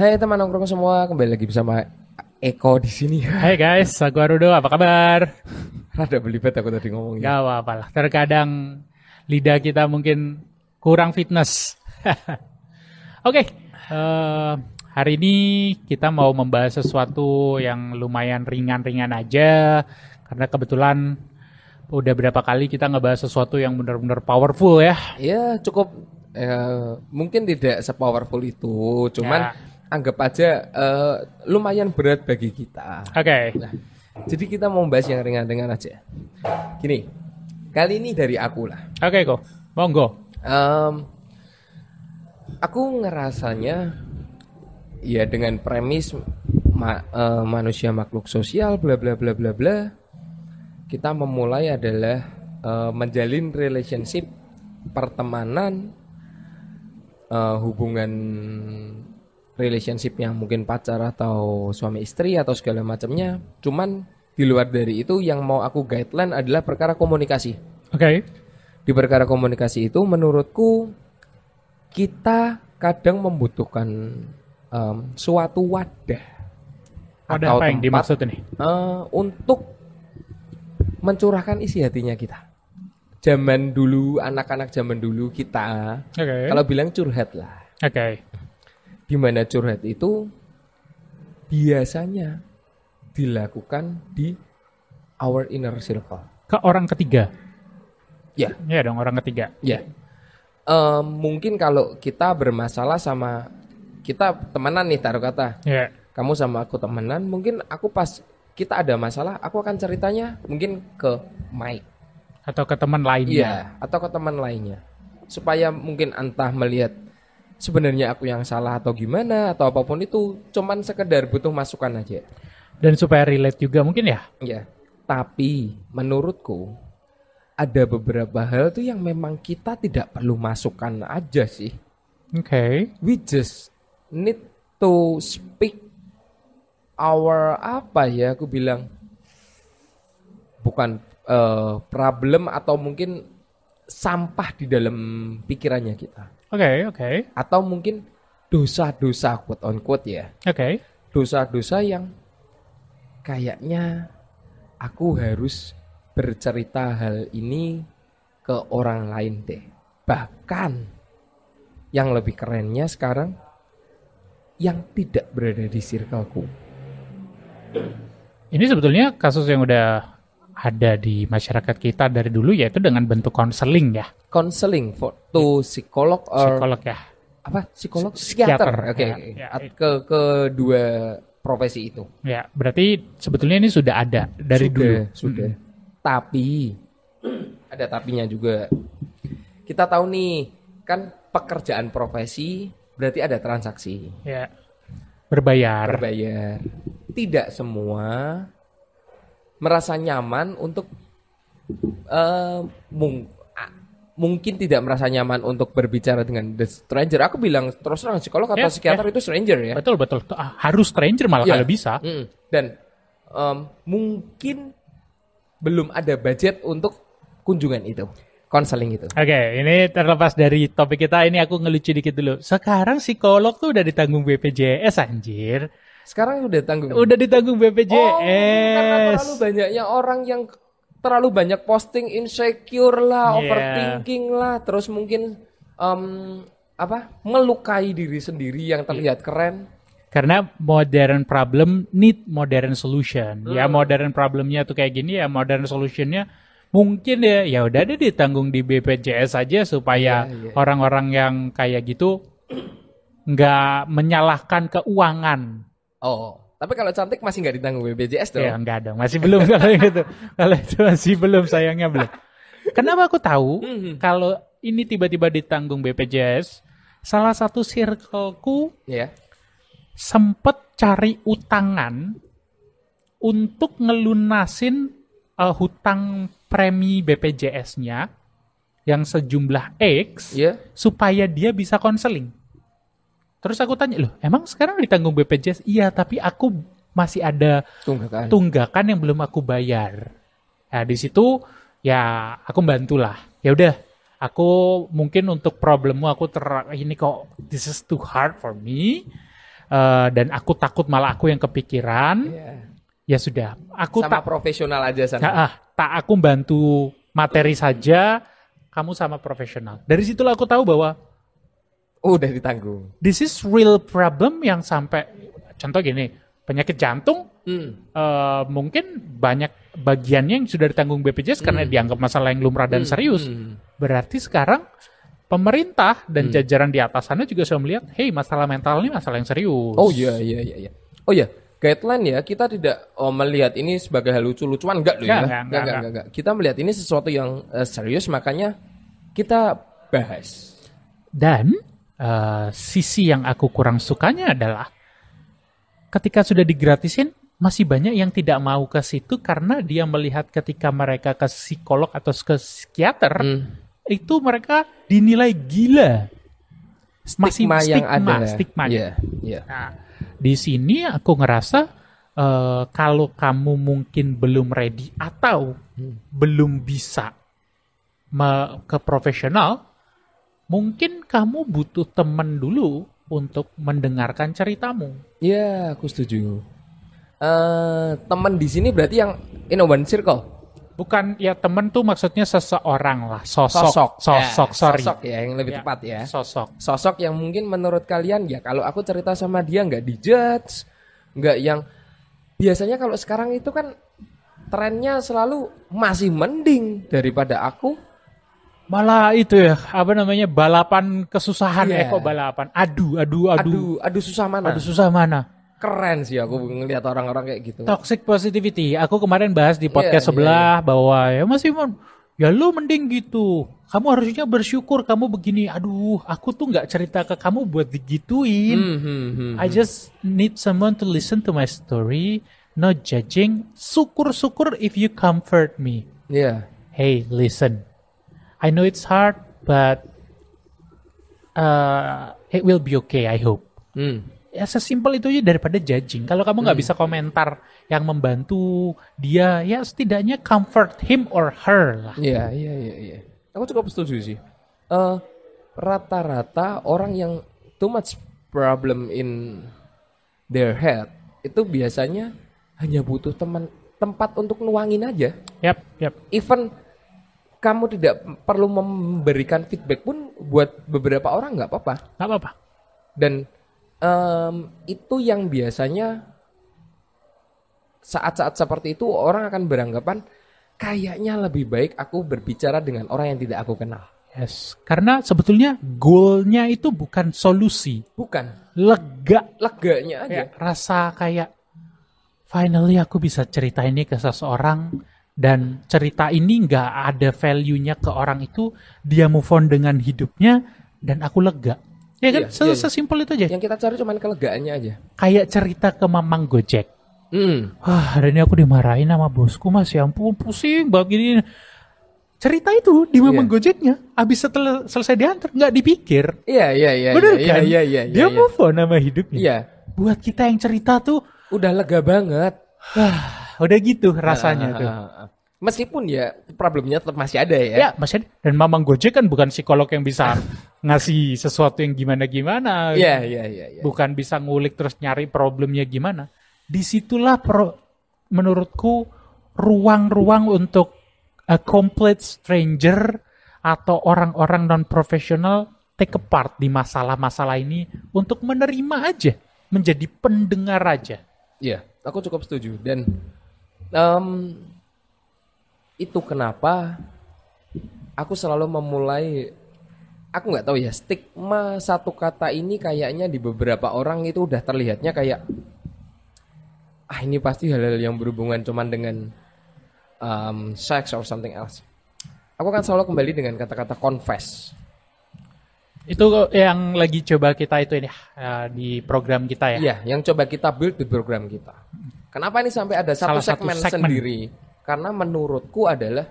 Hai teman nongkrong semua, kembali lagi bersama Eko di sini. Hai guys, aku Arudo, apa kabar? Rada belibet aku tadi ngomongnya. Gak apa-apa lah, terkadang lidah kita mungkin kurang fitness. Oke, eh, hari ini kita mau membahas sesuatu yang lumayan ringan-ringan aja, karena kebetulan udah berapa kali kita ngebahas sesuatu yang benar-benar powerful ya. Ya cukup, eh, mungkin tidak sepowerful itu, cuman Ya. Anggap aja eh, lumayan berat bagi kita. Oke, Nah, jadi kita mau bahas yang ringan-ringan aja. Gini, kali ini dari aku lah. oke kok, monggo. Em, aku ngerasanya ya dengan premis ma- eh, manusia makhluk sosial bla bla bla bla bla kita memulai adalah eh, menjalin relationship pertemanan eh, hubungan relationship yang mungkin pacar atau suami istri atau segala macamnya cuman di luar dari itu yang mau aku guideline adalah perkara komunikasi Oke, di perkara komunikasi itu menurutku kita kadang membutuhkan em, suatu wadah ada atau apa yang tempat dimaksud ini? eh, untuk mencurahkan isi hatinya kita. Zaman dulu, anak-anak zaman dulu kita Oke, kalau bilang curhat lah. oke, Di mana curhat itu biasanya dilakukan di our inner circle. ke orang ketiga. Ya, Ya dong, orang ketiga. Ya, Em, mungkin kalau kita bermasalah sama kita temenan nih taruh kata, Ya, kamu sama aku temenan, mungkin aku pas kita ada masalah, aku akan ceritanya mungkin ke Mike, atau ke teman lainnya. iya, atau ke teman lainnya, supaya mungkin entah melihat sebenarnya aku yang salah atau gimana atau apa pun itu, cuman sekedar butuh masukan aja. Dan supaya relate juga mungkin ya. Ya, tapi menurutku ada beberapa hal tuh yang memang kita tidak perlu masukkan aja sih. Oke. we just need to speak our apa ya aku bilang bukan eh, problem atau mungkin sampah di dalam pikirannya kita Oke, oke. atau mungkin dosa-dosa quote on quote ya Oke. dosa-dosa yang kayaknya aku harus bercerita hal ini ke orang lain deh bahkan yang lebih kerennya sekarang yang tidak berada di circleku Ini sebetulnya kasus yang udah ada di masyarakat kita dari dulu yaitu dengan bentuk konseling ya. counseling for to psikolog or Psikolog ya. apa psikolog Psikiater, oke ya, oke. ya. At- ke kedua profesi itu Ya, berarti sebetulnya ini sudah ada dari sudah, dulu. Sudah. Tapi ada tapinya juga. Kita tahu nih, kan pekerjaan profesi berarti ada transaksi, Ya. Berbayar. berbayar. Tidak semua merasa nyaman untuk eh, mung- mungkin tidak merasa nyaman untuk berbicara dengan the stranger. Aku bilang terus terang psikolog atau Ya, psikiater itu stranger ya. Betul, betul. Ah, Harus stranger malah Ya. kalau bisa. Mm. Dan em, mungkin belum ada budget untuk kunjungan itu, konseling itu. Oke, ini terlepas dari topik kita, ini aku ngelucu dikit dulu. Sekarang psikolog tuh udah ditanggung BPJS anjir. Sekarang udah tanggung. Udah ditanggung Oh, karena BPJS. terlalu banyaknya orang yang terlalu banyak posting insecure lah, Iya. overthinking lah, terus mungkin em, apa melukai diri sendiri yang terlihat keren. Karena modern problem need modern solution. Ya Hmm. modern problemnya tuh kayak gini ya modern solutionnya mungkin ya ya udah deh ditanggung di BPJS aja supaya Iya, iya. orang-orang yang kayak gitu nggak menyalahkan keuangan. Oh, tapi kalau cantik masih nggak ditanggung BPJS dong. Ya enggak dong, masih belum kalau itu. Kalau itu masih belum sayangnya belum. Kenapa aku tahu Mhm. kalau ini tiba-tiba ditanggung BPJS? Salah satu circleku Ya. sempet cari utangan untuk ngelunasin eh, hutang premi BPJS-nya yang sejumlah X Ya. supaya dia bisa konseling. Terus aku tanya, loh emang sekarang ditanggung BPJS? Iya, tapi aku masih ada Tunggakan. tunggakan yang belum aku bayar. Nah, di situ ya aku bantulah. Ya udah, aku mungkin untuk problemmu aku ter ini kok this is too hard for me. eh, dan aku takut malah aku yang kepikiran, Iya. ya sudah. Aku Sama tak profesional aja sana. Ah, ah, tak aku bantu materi saja, kamu sama profesional. Dari situlah aku tahu bahwa udah ditanggung. this is real problem yang sampai contoh gini, penyakit jantung Hmm. eh, mungkin banyak bagiannya yang sudah ditanggung BPJS karena dianggap masalah yang lumrah dan serius. Hmm. Berarti sekarang pemerintah dan jajaran di atas sana juga sudah melihat, hey masalah mental ini masalah yang serius. Oh iya iya iya iya. Oh iya, guideline ya kita tidak oh, melihat ini sebagai hal lucu-lucuan enggak loh Enggak, ya. enggak, enggak, enggak. enggak. Kita melihat ini sesuatu yang eh, serius makanya kita bahas. Dan eh, sisi yang aku kurang sukanya adalah ketika sudah digratisin masih banyak yang tidak mau ke situ karena dia melihat ketika mereka ke psikolog atau ke psikiater Hmm. itu mereka dinilai gila. Masih Stigma yang ada. stigmanya. Iya, iya. Nah, di sini aku ngerasa eh, kalau kamu mungkin belum ready atau belum bisa me- ke profesional, mungkin kamu butuh teman dulu untuk mendengarkan ceritamu. Iya, aku setuju. Eh, teman di sini berarti yang in a one circle. Bukan ya teman tuh maksudnya seseorang lah, sosok, sosok, Ya, sorry, Sosok ya yang lebih Ya. tepat ya. sosok. Sosok yang mungkin menurut kalian ya kalau aku cerita sama dia nggak dijudge, nggak yang biasanya kalau sekarang itu kan trennya selalu masih mending daripada aku. Malah itu ya, apa namanya balapan kesusahan, Iya. eh kok balapan, adu, adu, adu, Aduh, aduh susah mana? adu susah mana? Keren sih aku ngelihat orang-orang kayak gitu. Toxic positivity. Aku kemarin bahas di podcast Iya, sebelah bahwa ya masih mon- ya lu mending gitu. Kamu harusnya bersyukur kamu begini. Aduh, aku tuh nggak cerita ke kamu buat digituin. Hmm, hmm, hmm. I just need someone to listen to my story, not judging. Syukur-syukur if you comfort me. Iya. Hey, listen. I know it's hard, but uh, it will be okay. I hope. Hmm. Ya sesimpel itu aja daripada judging. Kalau kamu nggak bisa komentar yang membantu dia, ya setidaknya comfort him or her lah. Iya, iya, iya, iya. Aku cukup setuju sih. Eh, rata-rata orang yang too much problem in their head itu biasanya hanya butuh teman tempat untuk nuangin aja. Yap, yap. Even kamu tidak perlu memberikan feedback pun buat beberapa orang nggak apa-apa. Nggak apa-apa. Dan em, itu yang biasanya saat-saat seperti itu orang akan beranggapan kayaknya lebih baik aku berbicara dengan orang yang tidak aku kenal. Yes. Karena sebetulnya goalnya itu bukan solusi, Bukan lega. leganya aja. Ya, rasa kayak finally aku bisa cerita ini ke seseorang dan cerita ini nggak ada value-nya ke orang itu, dia move on dengan hidupnya dan aku lega. Ya kan, Iya, iya, iya. sesimpel itu aja. Yang kita cari cuman kelegaannya aja. Kayak cerita ke Mamang Gojek. Hmm. Wah, hari ini aku dimarahin sama bosku mas, ya ampun pusing banget gini. Cerita itu di Mamang Iya. Gojeknya, habis setelah selesai diantar, nggak dipikir. Iya, iya, iya. Bener iya, kan? Iya, iya, iya. Dia iya. move on sama hidupnya. Iya. Buat kita yang cerita tuh, Udah lega banget. Udah gitu rasanya Ah, tuh. ah, ah. Meskipun ya problemnya tetap masih ada ya. Ya, Mas Ed. Dan Mamang Gojek kan bukan psikolog yang bisa ngasih sesuatu yang gimana-gimana. Iya, iya, iya, iya. Bukan bisa ngulik terus nyari problemnya gimana. Di situlah pro- menurutku ruang-ruang untuk a complete stranger atau orang-orang non-profesional take a part di masalah-masalah ini untuk menerima aja. Menjadi pendengar aja. Iya, aku cukup setuju dan em, itu kenapa aku selalu memulai aku nggak tahu ya stigma satu kata ini kayaknya di beberapa orang itu udah terlihatnya kayak ah ini pasti hal-hal yang berhubungan cuman dengan em, sex or something else. Aku kan selalu kembali dengan kata-kata confess. Itu yang lagi coba kita itu ini eh, di program kita ya. Iya, yang coba kita build di program kita. Kenapa ini sampai ada satu Salah satu segmen, segmen. sendiri? Karena menurutku adalah,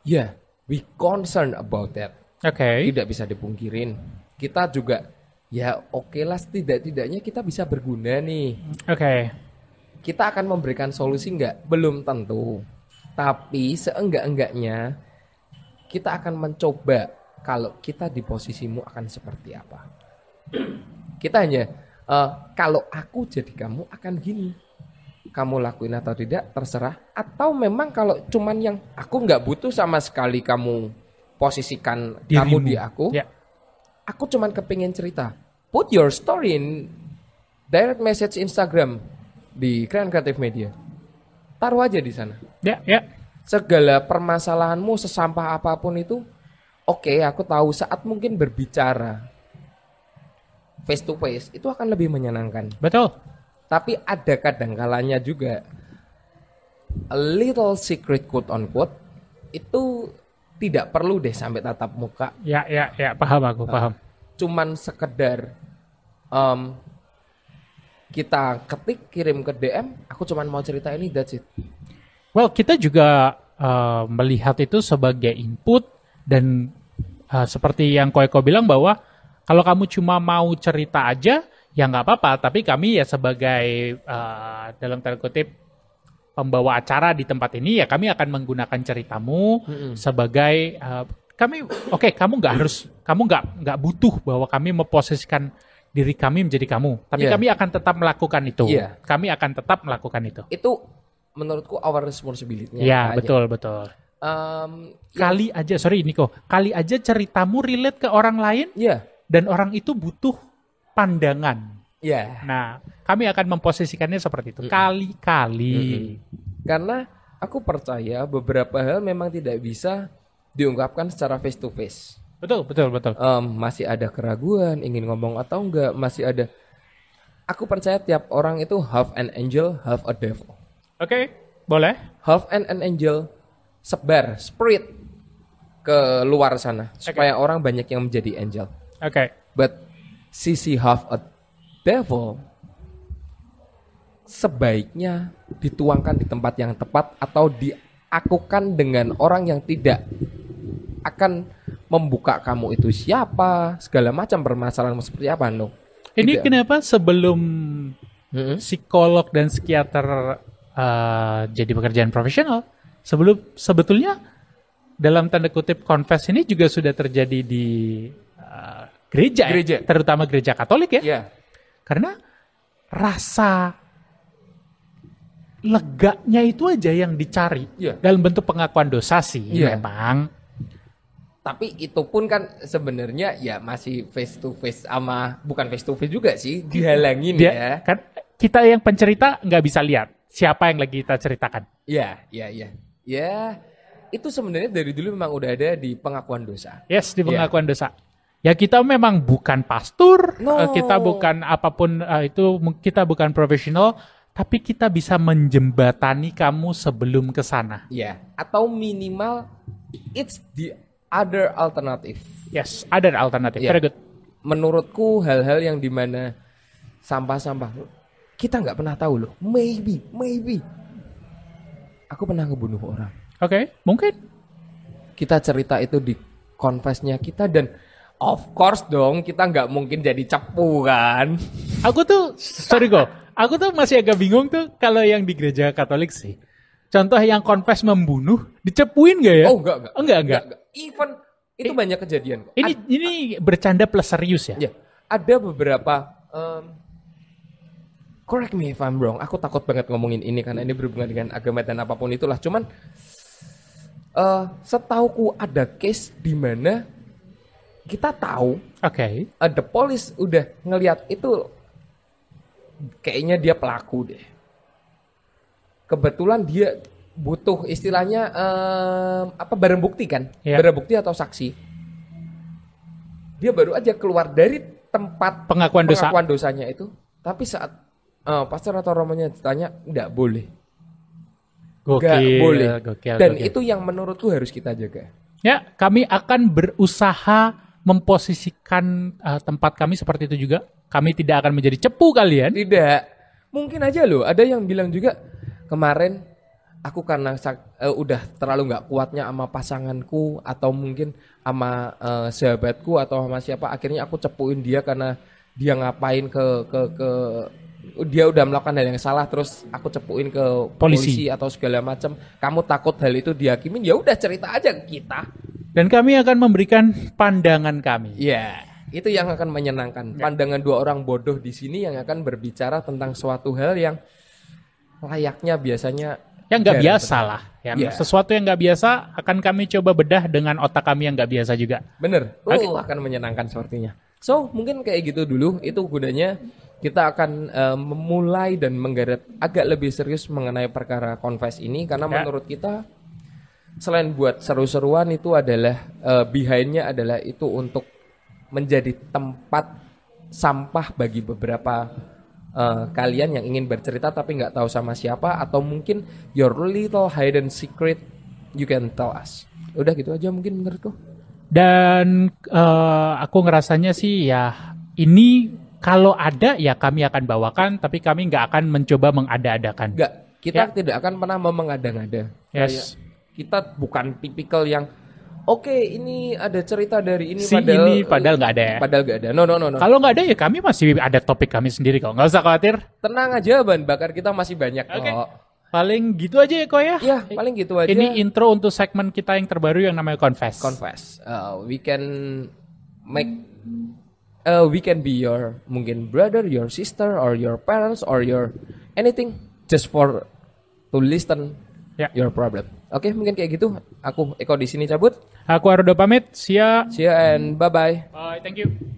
ya, we concern about that. Oke. Tidak bisa dipungkirin. Kita juga, ya oke lah setidak-tidaknya kita bisa berguna nih. Oke. Kita akan memberikan solusi nggak? Belum tentu. Tapi seenggak-enggaknya kita akan mencoba kalau kita di posisimu akan seperti apa. Kita hanya Eh, kalau aku jadi kamu akan gini. Kamu lakuin atau tidak terserah. Atau memang kalau cuman yang aku nggak butuh sama sekali kamu posisikan kamu Dirimu. di aku. Ya. Aku cuman kepingin cerita. Put your story in direct message Instagram di Keren Kreatif Media. Taruh aja di sana. Ya, ya. Segala permasalahanmu sesampah apa pun itu, oke aku tahu saat mungkin berbicara face to face itu akan lebih menyenangkan. Betul. Tapi ada kadang kalanya juga a little secret quote on quote itu tidak perlu deh sampai tatap muka Ya, ya, ya, paham aku, paham. cuman sekedar em, kita ketik kirim ke DM aku cuman mau cerita ini that's it Well, kita juga uh, melihat itu sebagai input dan uh, seperti yang Koeko bilang bahwa kalau kamu cuma mau cerita aja, ya nggak apa-apa. Tapi kami ya sebagai uh, dalam tanda kutip pembawa acara di tempat ini, ya kami akan menggunakan ceritamu sebagai uh, kami. Oke, kamu nggak harus, kamu nggak nggak butuh bahwa kami memposisikan diri kami menjadi kamu. Tapi Yeah. kami akan tetap melakukan itu. Yeah. Kami akan tetap melakukan itu. itu menurutku our responsibility Ya, betul, betul. Em, Kali aja, sorry Niko, kali aja ceritamu relate ke orang lain ya dan orang itu butuh pandangan. ya Nah, kami akan memposisikannya seperti itu. Kali-kali. karena aku percaya beberapa hal memang tidak bisa diungkapkan secara face to face Betul, betul, betul. Em, masih ada keraguan ingin ngomong atau enggak masih ada aku percaya tiap orang itu half an angel half a devil Oke, boleh. half and an angel sebar spirit ke luar sana supaya orang banyak yang menjadi angel. Oke. But sisi half a devil sebaiknya dituangkan di tempat yang tepat atau diakukan dengan orang yang tidak akan membuka kamu itu siapa, segala macam permasalahan seperti apa, no. Ini Tidak. kenapa sebelum psikolog dan psikiater uh, jadi pekerjaan profesional, sebelum sebetulnya dalam tanda kutip confess ini juga sudah terjadi di uh, gereja, ya, Gereja. terutama gereja Katolik ya. Ya, Karena rasa leganya itu aja yang dicari Iya. dalam bentuk pengakuan dosa sih Iya. memang. tapi itu pun kan sebenarnya ya masih face to face sama bukan face to face juga sih, dihalangin Dia, ya. kan kita yang pencerita nggak bisa lihat siapa yang lagi kita ceritakan. Ya, ya, ya. Ya, itu sebenarnya dari dulu memang udah ada di pengakuan dosa. Yes, di Iya. pengakuan dosa. Ya kita memang bukan pastor, No. eh, kita bukan apa pun eh, itu, kita bukan profesional, tapi kita bisa menjembatani kamu sebelum ke sana. Ya, atau minimal it's the other alternative. Yes, ada alternatif. Iya. Very good. Menurutku hal-hal yang di mana sampah-sampah kita nggak pernah tahu loh. Maybe, maybe. Aku pernah ngebunuh orang. Oke, mungkin. Kita cerita itu di confess-nya kita dan of course dong kita nggak mungkin jadi cepu kan. Aku tuh, sorry go, aku tuh masih agak bingung tuh kalau yang di gereja Katolik sih. Contoh yang confess membunuh, dicepuin gak ya? Oh enggak enggak. Oh, enggak, enggak. Even itu banyak kejadian kok. Ini ini bercanda plus serius ya? Ya, ada beberapa em, correct me if I'm wrong. Aku takut banget ngomongin ini karena ini berhubungan dengan agama dan apa pun itulah. Cuman eh setauku ada case di mana kita tahu Oke. eh, the police udah ngelihat itu kayaknya dia pelaku deh. Kebetulan dia butuh istilahnya em, apa barang bukti kan? Ya. Barang bukti atau saksi. Dia baru aja keluar dari tempat Pengakuan dosa. pengakuan dosanya itu, tapi saat eh, pastor atau romonya ditanya, nggak boleh, Gokil, boleh. gokil, Dan gokil. itu yang menurutku harus kita jaga. Ya, kami akan berusaha memposisikan uh, tempat kami seperti itu juga. Kami tidak akan menjadi cepu kalian. Tidak, mungkin aja loh. Ada yang bilang juga kemarin aku karena eh, udah terlalu nggak kuatnya sama pasanganku atau mungkin sama eh, sahabatku atau sama siapa, akhirnya aku cepuin dia karena dia ngapain ke ke ke dia udah melakukan hal yang salah terus aku cepuin ke Polisi. polisi, atau segala macam. Kamu takut hal itu dihakimin? Ya udah cerita aja ke kita. Dan kami akan memberikan pandangan kami. Iya. itu yang akan menyenangkan. Pandangan dua orang bodoh di sini yang akan berbicara tentang suatu hal yang layaknya biasanya Yang nggak biasa lah. Yang Iya. Sesuatu yang nggak biasa akan kami coba bedah dengan otak kami yang nggak biasa juga. Bener, Oke. oh, akan menyenangkan sepertinya. So, mungkin kayak gitu dulu, itu gunanya kita akan eh, memulai dan menggarap agak lebih serius mengenai perkara confess ini karena Ya. menurut kita selain buat seru-seruan itu adalah eh, behind-nya adalah itu untuk menjadi tempat sampah bagi beberapa eh, kalian yang ingin bercerita tapi nggak tahu sama siapa atau mungkin your little hidden secret you can tell us. Udah gitu aja mungkin menurutku. Dan eh, aku ngerasanya sih ya ini kalau ada ya kami akan bawakan, tapi kami nggak akan mencoba mengada-adakan. Enggak, kita Ya. tidak akan pernah memengada-ngada. Yes. Kayak kita bukan tipikal yang oke ini ada cerita dari ini Si padahal ini padahal nggak ada ya. padahal nggak ada. No no no no. Kalau nggak ada ya kami masih ada topik kami sendiri kok. Nggak usah khawatir. Tenang aja bahan bakar kita masih banyak Oke. kok. Paling gitu aja ya kok ya. Ya, paling gitu aja. Ini intro untuk segmen kita yang terbaru yang namanya Confess. confess. Uh, we can make uh, we can be your mungkin brother, your sister or your parents or your anything just for to listen Ya. your problem. Oke, mungkin kayak gitu. Aku Eko di sini cabut. Aku Arudo pamit. See ya. See you and bye bye. Bye. Thank you.